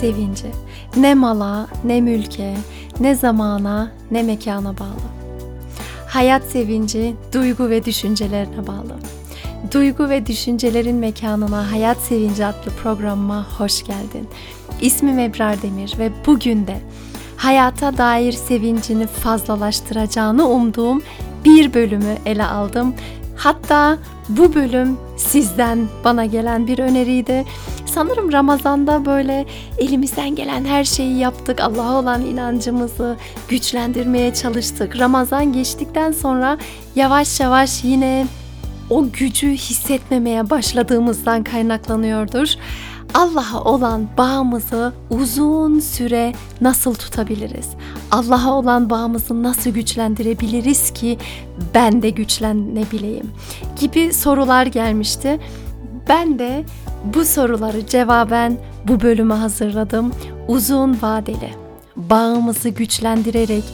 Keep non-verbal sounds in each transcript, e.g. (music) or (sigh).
sevinci ne mala, ne mülke, ne zamana, ne mekana bağlı. Hayat sevinci duygu ve düşüncelerine bağlı. Duygu ve düşüncelerin mekanına Hayat Sevinci adlı programıma hoş geldin. İsmim Ebrar Demir ve bugün de hayata dair sevincini fazlalaştıracağını umduğum bir bölümü ele aldım. Hatta bu bölüm sizden bana gelen bir öneriydi. Sanırım Ramazan'da böyle elimizden gelen her şeyi yaptık. Allah'a olan inancımızı güçlendirmeye çalıştık. Ramazan geçtikten sonra yavaş yavaş yine o gücü hissetmemeye başladığımızdan kaynaklanıyordur. Allah'a olan bağımızı uzun süre nasıl tutabiliriz? Allah'a olan bağımızı nasıl güçlendirebiliriz ki ben de güçlenebileyim? Gibi sorular gelmişti. Ben de bu soruları cevaben bu bölümü hazırladım. Uzun vadeli bağımızı güçlendirerek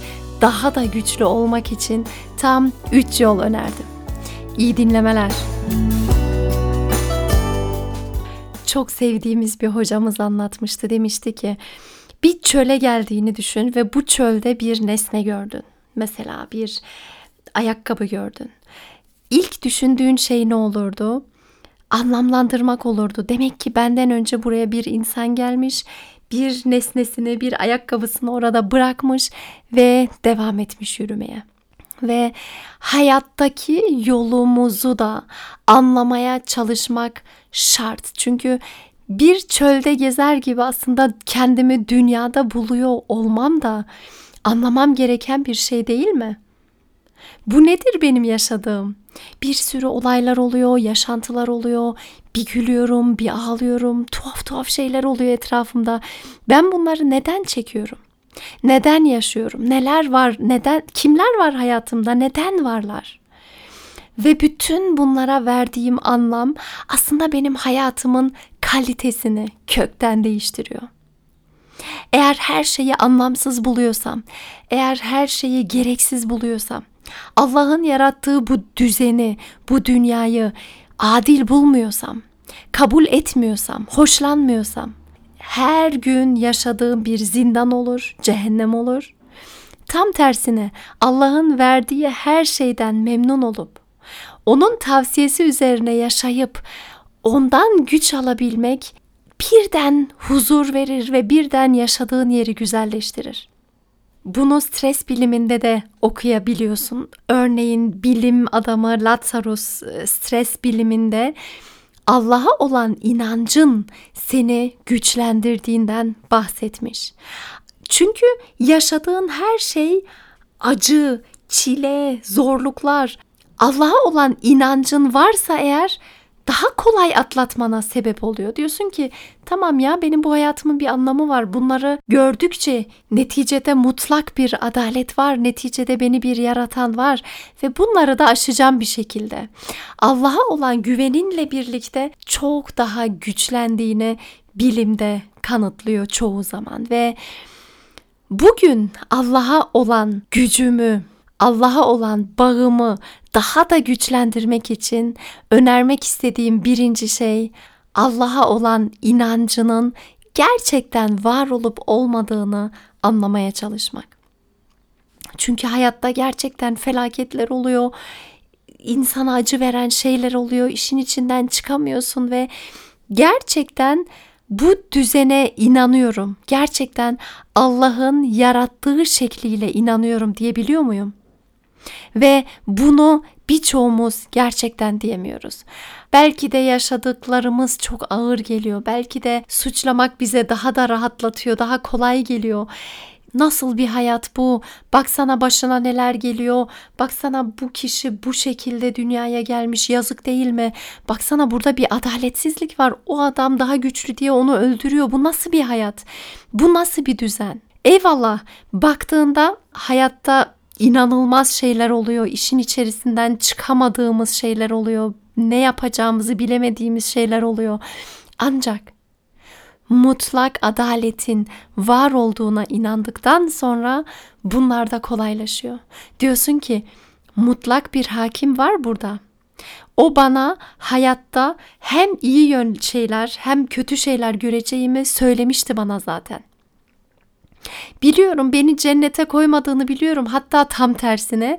daha da güçlü olmak için tam 3 yol önerdim. İyi dinlemeler. Çok sevdiğimiz bir hocamız anlatmıştı. Demişti ki bir çöle geldiğini düşün ve bu çölde bir nesne gördün. Mesela bir ayakkabı gördün. İlk düşündüğün şey ne olurdu? Anlamlandırmak olurdu. Demek ki benden önce buraya bir insan gelmiş, bir nesnesini, bir ayakkabısını orada bırakmış ve devam etmiş yürümeye ve hayattaki yolumuzu da anlamaya çalışmak şart. Çünkü bir çölde gezer gibi aslında kendimi dünyada buluyor olmam da anlamam gereken bir şey değil mi? Bu nedir benim yaşadığım? Bir sürü olaylar oluyor, yaşantılar oluyor. Bir gülüyorum, bir ağlıyorum. Tuhaf tuhaf şeyler oluyor etrafımda. Ben bunları neden çekiyorum? Neden yaşıyorum? Neler var? Neden kimler var hayatımda? Neden varlar? Ve bütün bunlara verdiğim anlam aslında benim hayatımın kalitesini kökten değiştiriyor. Eğer her şeyi anlamsız buluyorsam, eğer her şeyi gereksiz buluyorsam, Allah'ın yarattığı bu düzeni, bu dünyayı adil bulmuyorsam, kabul etmiyorsam, hoşlanmıyorsam, her gün yaşadığım bir zindan olur, cehennem olur. Tam tersine Allah'ın verdiği her şeyden memnun olup onun tavsiyesi üzerine yaşayıp ondan güç alabilmek birden huzur verir ve birden yaşadığın yeri güzelleştirir. Bunu stres biliminde de okuyabiliyorsun. Örneğin bilim adamı Lazarus e, stres biliminde Allah'a olan inancın seni güçlendirdiğinden bahsetmiş. Çünkü yaşadığın her şey acı, çile, zorluklar. Allah'a olan inancın varsa eğer daha kolay atlatmana sebep oluyor. Diyorsun ki tamam ya benim bu hayatımın bir anlamı var. Bunları gördükçe neticede mutlak bir adalet var. Neticede beni bir yaratan var ve bunları da aşacağım bir şekilde. Allah'a olan güveninle birlikte çok daha güçlendiğini bilimde kanıtlıyor çoğu zaman ve bugün Allah'a olan gücümü, Allah'a olan bağımı daha da güçlendirmek için önermek istediğim birinci şey Allah'a olan inancının gerçekten var olup olmadığını anlamaya çalışmak. Çünkü hayatta gerçekten felaketler oluyor. insana acı veren şeyler oluyor. işin içinden çıkamıyorsun ve gerçekten bu düzene inanıyorum. Gerçekten Allah'ın yarattığı şekliyle inanıyorum diyebiliyor muyum? Ve bunu birçoğumuz gerçekten diyemiyoruz. Belki de yaşadıklarımız çok ağır geliyor. Belki de suçlamak bize daha da rahatlatıyor, daha kolay geliyor. Nasıl bir hayat bu? Baksana başına neler geliyor. Baksana bu kişi bu şekilde dünyaya gelmiş. Yazık değil mi? Baksana burada bir adaletsizlik var. O adam daha güçlü diye onu öldürüyor. Bu nasıl bir hayat? Bu nasıl bir düzen? Eyvallah baktığında hayatta inanılmaz şeyler oluyor. İşin içerisinden çıkamadığımız şeyler oluyor. Ne yapacağımızı bilemediğimiz şeyler oluyor. Ancak mutlak adaletin var olduğuna inandıktan sonra bunlar da kolaylaşıyor. Diyorsun ki mutlak bir hakim var burada. O bana hayatta hem iyi yön şeyler hem kötü şeyler göreceğimi söylemişti bana zaten. Biliyorum beni cennete koymadığını biliyorum. Hatta tam tersine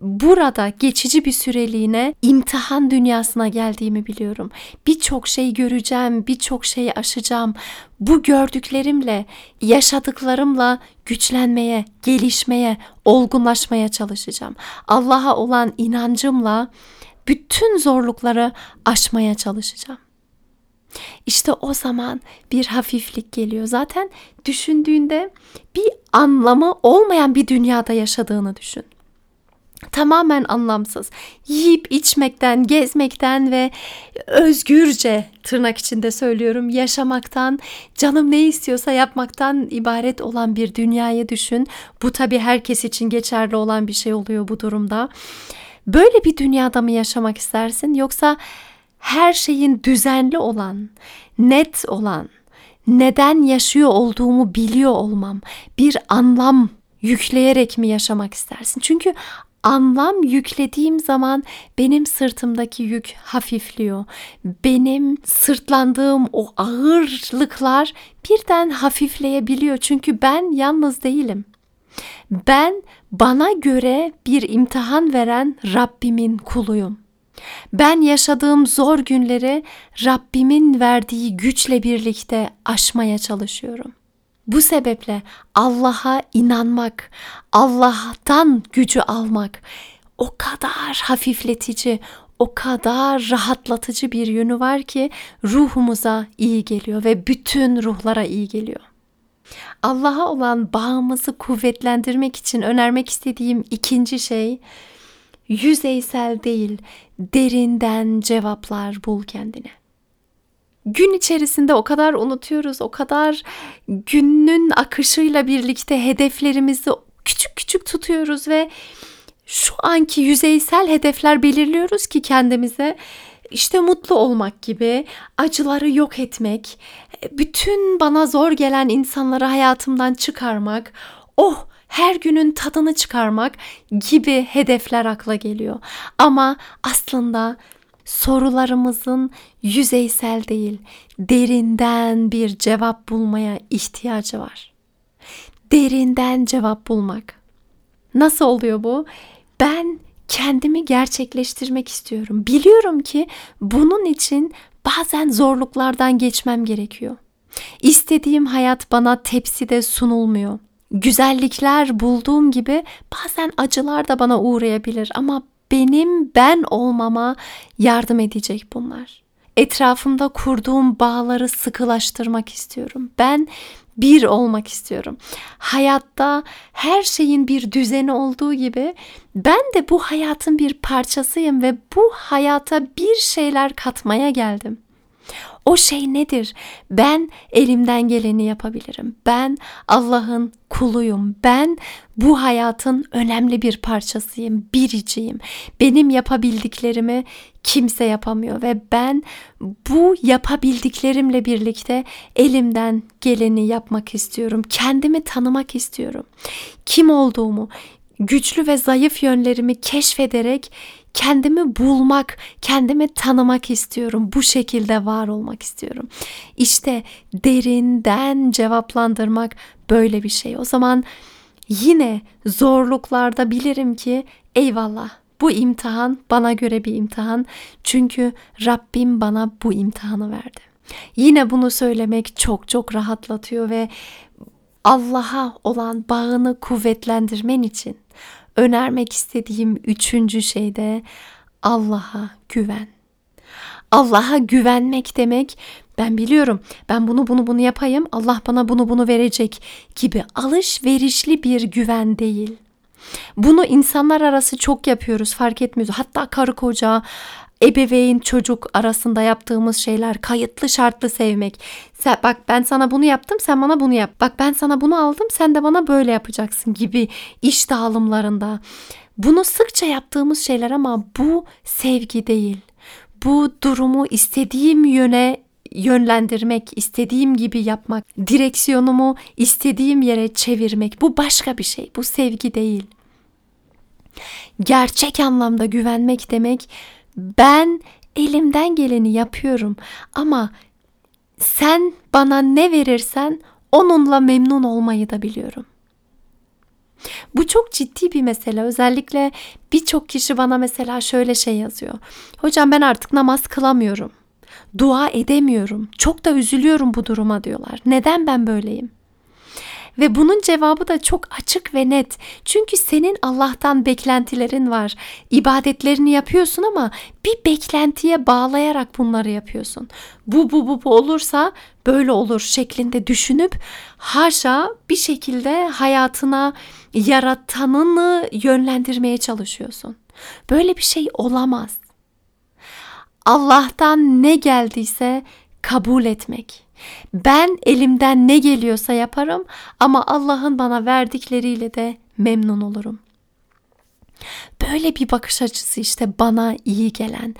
burada geçici bir süreliğine imtihan dünyasına geldiğimi biliyorum. Birçok şey göreceğim, birçok şeyi aşacağım. Bu gördüklerimle, yaşadıklarımla güçlenmeye, gelişmeye, olgunlaşmaya çalışacağım. Allah'a olan inancımla bütün zorlukları aşmaya çalışacağım. İşte o zaman bir hafiflik geliyor. Zaten düşündüğünde bir anlamı olmayan bir dünyada yaşadığını düşün. Tamamen anlamsız. Yiyip içmekten, gezmekten ve özgürce tırnak içinde söylüyorum yaşamaktan, canım ne istiyorsa yapmaktan ibaret olan bir dünyayı düşün. Bu tabii herkes için geçerli olan bir şey oluyor bu durumda. Böyle bir dünyada mı yaşamak istersin yoksa her şeyin düzenli olan, net olan, neden yaşıyor olduğumu biliyor olmam, bir anlam yükleyerek mi yaşamak istersin? Çünkü anlam yüklediğim zaman benim sırtımdaki yük hafifliyor. Benim sırtlandığım o ağırlıklar birden hafifleyebiliyor. Çünkü ben yalnız değilim. Ben bana göre bir imtihan veren Rabbimin kuluyum. Ben yaşadığım zor günleri Rabbimin verdiği güçle birlikte aşmaya çalışıyorum. Bu sebeple Allah'a inanmak, Allah'tan gücü almak o kadar hafifletici, o kadar rahatlatıcı bir yönü var ki ruhumuza iyi geliyor ve bütün ruhlara iyi geliyor. Allah'a olan bağımızı kuvvetlendirmek için önermek istediğim ikinci şey yüzeysel değil, derinden cevaplar bul kendine. Gün içerisinde o kadar unutuyoruz, o kadar günün akışıyla birlikte hedeflerimizi küçük küçük tutuyoruz ve şu anki yüzeysel hedefler belirliyoruz ki kendimize işte mutlu olmak gibi, acıları yok etmek, bütün bana zor gelen insanları hayatımdan çıkarmak, oh her günün tadını çıkarmak gibi hedefler akla geliyor. Ama aslında sorularımızın yüzeysel değil, derinden bir cevap bulmaya ihtiyacı var. Derinden cevap bulmak. Nasıl oluyor bu? Ben kendimi gerçekleştirmek istiyorum. Biliyorum ki bunun için bazen zorluklardan geçmem gerekiyor. İstediğim hayat bana tepside sunulmuyor. Güzellikler bulduğum gibi bazen acılar da bana uğrayabilir ama benim ben olmama yardım edecek bunlar. Etrafımda kurduğum bağları sıkılaştırmak istiyorum. Ben bir olmak istiyorum. Hayatta her şeyin bir düzeni olduğu gibi ben de bu hayatın bir parçasıyım ve bu hayata bir şeyler katmaya geldim. O şey nedir? Ben elimden geleni yapabilirim. Ben Allah'ın kuluyum. Ben bu hayatın önemli bir parçasıyım, biriciyim. Benim yapabildiklerimi kimse yapamıyor ve ben bu yapabildiklerimle birlikte elimden geleni yapmak istiyorum. Kendimi tanımak istiyorum. Kim olduğumu, güçlü ve zayıf yönlerimi keşfederek kendimi bulmak, kendimi tanımak istiyorum. Bu şekilde var olmak istiyorum. İşte derinden cevaplandırmak böyle bir şey. O zaman yine zorluklarda bilirim ki eyvallah bu imtihan bana göre bir imtihan. Çünkü Rabbim bana bu imtihanı verdi. Yine bunu söylemek çok çok rahatlatıyor ve Allah'a olan bağını kuvvetlendirmen için önermek istediğim üçüncü şey de Allah'a güven. Allah'a güvenmek demek ben biliyorum ben bunu bunu bunu yapayım Allah bana bunu bunu verecek gibi alışverişli bir güven değil. Bunu insanlar arası çok yapıyoruz fark etmiyoruz. Hatta karı koca, ebeveyn çocuk arasında yaptığımız şeyler kayıtlı şartlı sevmek. Sen, bak ben sana bunu yaptım sen bana bunu yap. Bak ben sana bunu aldım sen de bana böyle yapacaksın gibi iş dağılımlarında. Bunu sıkça yaptığımız şeyler ama bu sevgi değil. Bu durumu istediğim yöne yönlendirmek, istediğim gibi yapmak, direksiyonumu istediğim yere çevirmek bu başka bir şey. Bu sevgi değil. Gerçek anlamda güvenmek demek Ben elimden geleni yapıyorum ama sen bana ne verirsen onunla memnun olmayı da biliyorum. Bu çok ciddi bir mesele. Özellikle birçok kişi bana mesela şöyle şey yazıyor. Hocam ben artık namaz kılamıyorum. Dua edemiyorum. Çok da üzülüyorum bu duruma diyorlar. Neden ben böyleyim? Ve bunun cevabı da çok açık ve net. Çünkü senin Allah'tan beklentilerin var. İbadetlerini yapıyorsun ama bir beklentiye bağlayarak bunları yapıyorsun. Bu bu bu, bu olursa böyle olur şeklinde düşünüp haşa bir şekilde hayatına yaratanını yönlendirmeye çalışıyorsun. Böyle bir şey olamaz. Allah'tan ne geldiyse kabul etmek. Ben elimden ne geliyorsa yaparım ama Allah'ın bana verdikleriyle de memnun olurum. Böyle bir bakış açısı işte bana iyi gelen,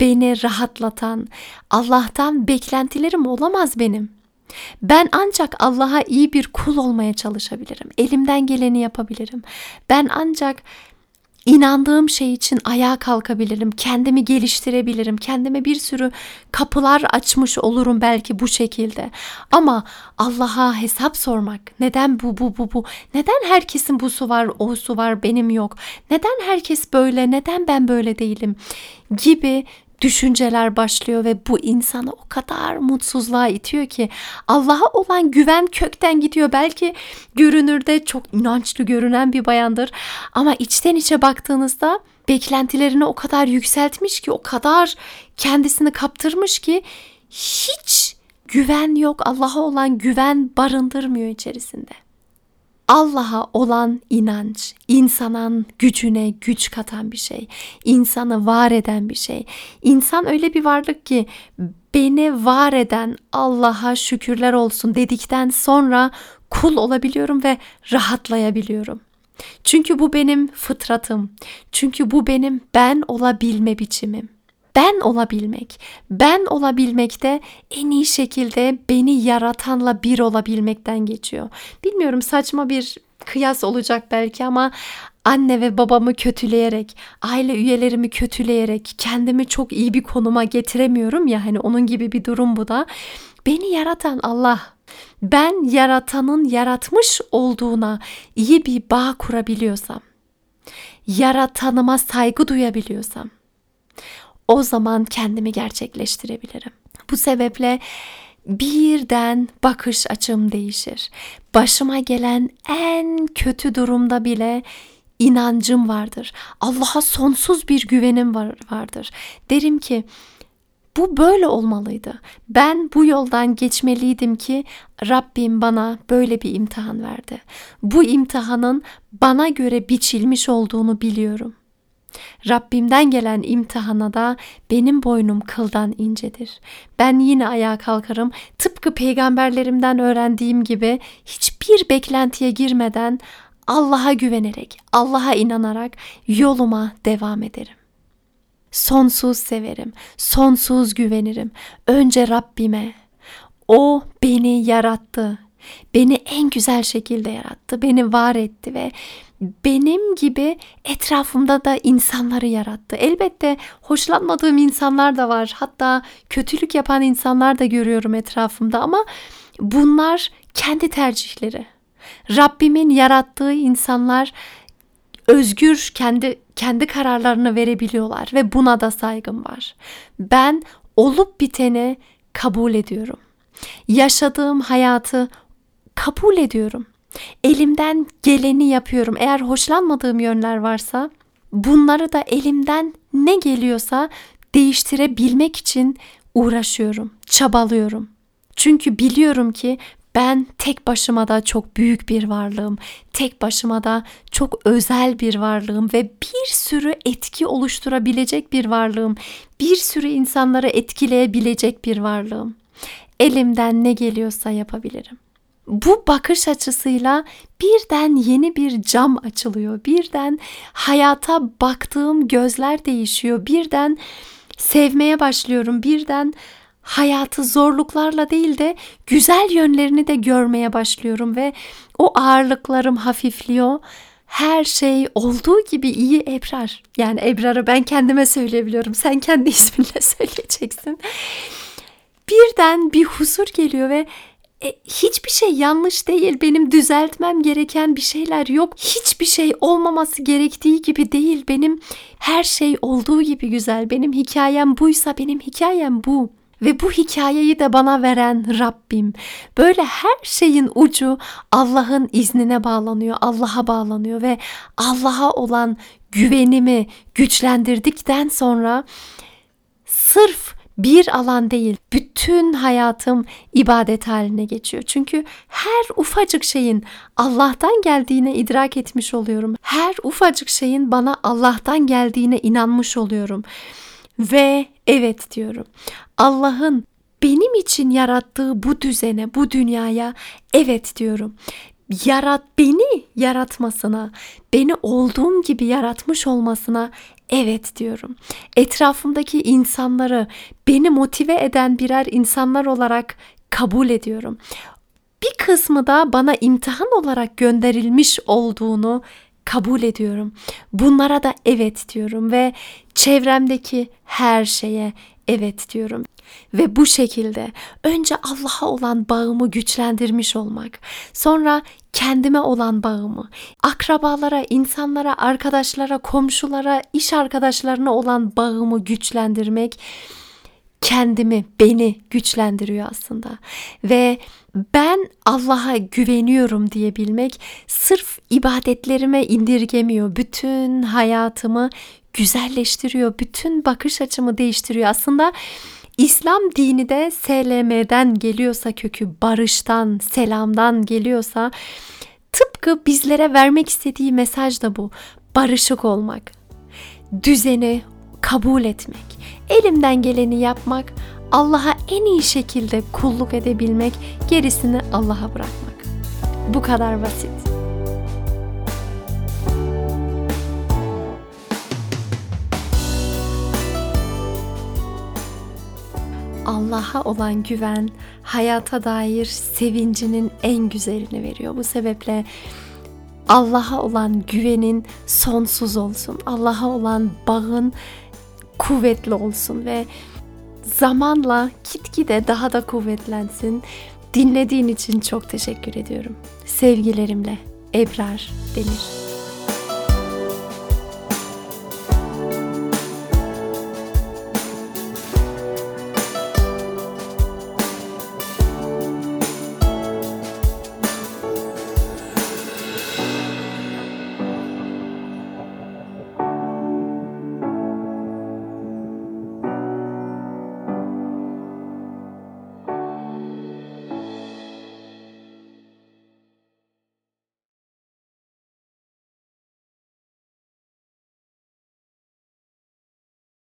beni rahatlatan, Allah'tan beklentilerim olamaz benim. Ben ancak Allah'a iyi bir kul olmaya çalışabilirim. Elimden geleni yapabilirim. Ben ancak inandığım şey için ayağa kalkabilirim, kendimi geliştirebilirim, kendime bir sürü kapılar açmış olurum belki bu şekilde. Ama Allah'a hesap sormak, neden bu bu bu bu, neden herkesin bu su var, o su var, benim yok, neden herkes böyle, neden ben böyle değilim gibi düşünceler başlıyor ve bu insanı o kadar mutsuzluğa itiyor ki Allah'a olan güven kökten gidiyor. Belki görünürde çok inançlı görünen bir bayandır ama içten içe baktığınızda beklentilerini o kadar yükseltmiş ki o kadar kendisini kaptırmış ki hiç güven yok. Allah'a olan güven barındırmıyor içerisinde. Allah'a olan inanç, insanın gücüne güç katan bir şey, insanı var eden bir şey. İnsan öyle bir varlık ki beni var eden Allah'a şükürler olsun dedikten sonra kul olabiliyorum ve rahatlayabiliyorum. Çünkü bu benim fıtratım. Çünkü bu benim ben olabilme biçimim ben olabilmek. Ben olabilmek de en iyi şekilde beni yaratanla bir olabilmekten geçiyor. Bilmiyorum saçma bir kıyas olacak belki ama anne ve babamı kötüleyerek, aile üyelerimi kötüleyerek kendimi çok iyi bir konuma getiremiyorum ya hani onun gibi bir durum bu da. Beni yaratan Allah. Ben yaratanın yaratmış olduğuna iyi bir bağ kurabiliyorsam, yaratanıma saygı duyabiliyorsam, o zaman kendimi gerçekleştirebilirim. Bu sebeple birden bakış açım değişir. Başıma gelen en kötü durumda bile inancım vardır. Allah'a sonsuz bir güvenim var, vardır. Derim ki bu böyle olmalıydı. Ben bu yoldan geçmeliydim ki Rabbim bana böyle bir imtihan verdi. Bu imtihanın bana göre biçilmiş olduğunu biliyorum. Rabbimden gelen imtihana da benim boynum kıldan incedir. Ben yine ayağa kalkarım. Tıpkı peygamberlerimden öğrendiğim gibi hiçbir beklentiye girmeden Allah'a güvenerek, Allah'a inanarak yoluma devam ederim. Sonsuz severim, sonsuz güvenirim. Önce Rabbime. O beni yarattı. Beni en güzel şekilde yarattı. Beni var etti ve benim gibi etrafımda da insanları yarattı. Elbette hoşlanmadığım insanlar da var. Hatta kötülük yapan insanlar da görüyorum etrafımda ama bunlar kendi tercihleri. Rabbimin yarattığı insanlar özgür kendi kendi kararlarını verebiliyorlar ve buna da saygım var. Ben olup biteni kabul ediyorum. Yaşadığım hayatı kabul ediyorum. Elimden geleni yapıyorum. Eğer hoşlanmadığım yönler varsa bunları da elimden ne geliyorsa değiştirebilmek için uğraşıyorum, çabalıyorum. Çünkü biliyorum ki ben tek başıma da çok büyük bir varlığım. Tek başıma da çok özel bir varlığım ve bir sürü etki oluşturabilecek bir varlığım. Bir sürü insanları etkileyebilecek bir varlığım. Elimden ne geliyorsa yapabilirim bu bakış açısıyla birden yeni bir cam açılıyor. Birden hayata baktığım gözler değişiyor. Birden sevmeye başlıyorum. Birden hayatı zorluklarla değil de güzel yönlerini de görmeye başlıyorum ve o ağırlıklarım hafifliyor. her şey olduğu gibi iyi Ebrar. Yani Ebrar'ı ben kendime söyleyebiliyorum. Sen kendi (laughs) isminle söyleyeceksin. Birden bir huzur geliyor ve e, hiçbir şey yanlış değil. Benim düzeltmem gereken bir şeyler yok. Hiçbir şey olmaması gerektiği gibi değil. Benim her şey olduğu gibi güzel. Benim hikayem buysa benim hikayem bu. Ve bu hikayeyi de bana veren Rabbim. Böyle her şeyin ucu Allah'ın iznine bağlanıyor, Allah'a bağlanıyor ve Allah'a olan güvenimi güçlendirdikten sonra sırf bir alan değil, bütün hayatım ibadet haline geçiyor. Çünkü her ufacık şeyin Allah'tan geldiğine idrak etmiş oluyorum. Her ufacık şeyin bana Allah'tan geldiğine inanmış oluyorum. Ve evet diyorum. Allah'ın benim için yarattığı bu düzene, bu dünyaya evet diyorum. Yarat beni yaratmasına, beni olduğum gibi yaratmış olmasına evet diyorum. Etrafımdaki insanları beni motive eden birer insanlar olarak kabul ediyorum. Bir kısmı da bana imtihan olarak gönderilmiş olduğunu kabul ediyorum. Bunlara da evet diyorum ve çevremdeki her şeye evet diyorum. Ve bu şekilde önce Allah'a olan bağımı güçlendirmiş olmak, sonra kendime olan bağımı, akrabalara, insanlara, arkadaşlara, komşulara, iş arkadaşlarına olan bağımı güçlendirmek kendimi, beni güçlendiriyor aslında. Ve ben Allah'a güveniyorum diyebilmek sırf ibadetlerime indirgemiyor. Bütün hayatımı güzelleştiriyor. Bütün bakış açımı değiştiriyor. Aslında İslam dini de SLM'den geliyorsa kökü barıştan, selamdan geliyorsa tıpkı bizlere vermek istediği mesaj da bu. Barışık olmak, düzeni kabul etmek, elimden geleni yapmak, Allah'a en iyi şekilde kulluk edebilmek, gerisini Allah'a bırakmak. Bu kadar basit. Allah'a olan güven hayata dair sevincinin en güzelini veriyor. Bu sebeple Allah'a olan güvenin sonsuz olsun. Allah'a olan bağın kuvvetli olsun ve zamanla gitgide daha da kuvvetlensin. Dinlediğin için çok teşekkür ediyorum. Sevgilerimle Ebrar Demir.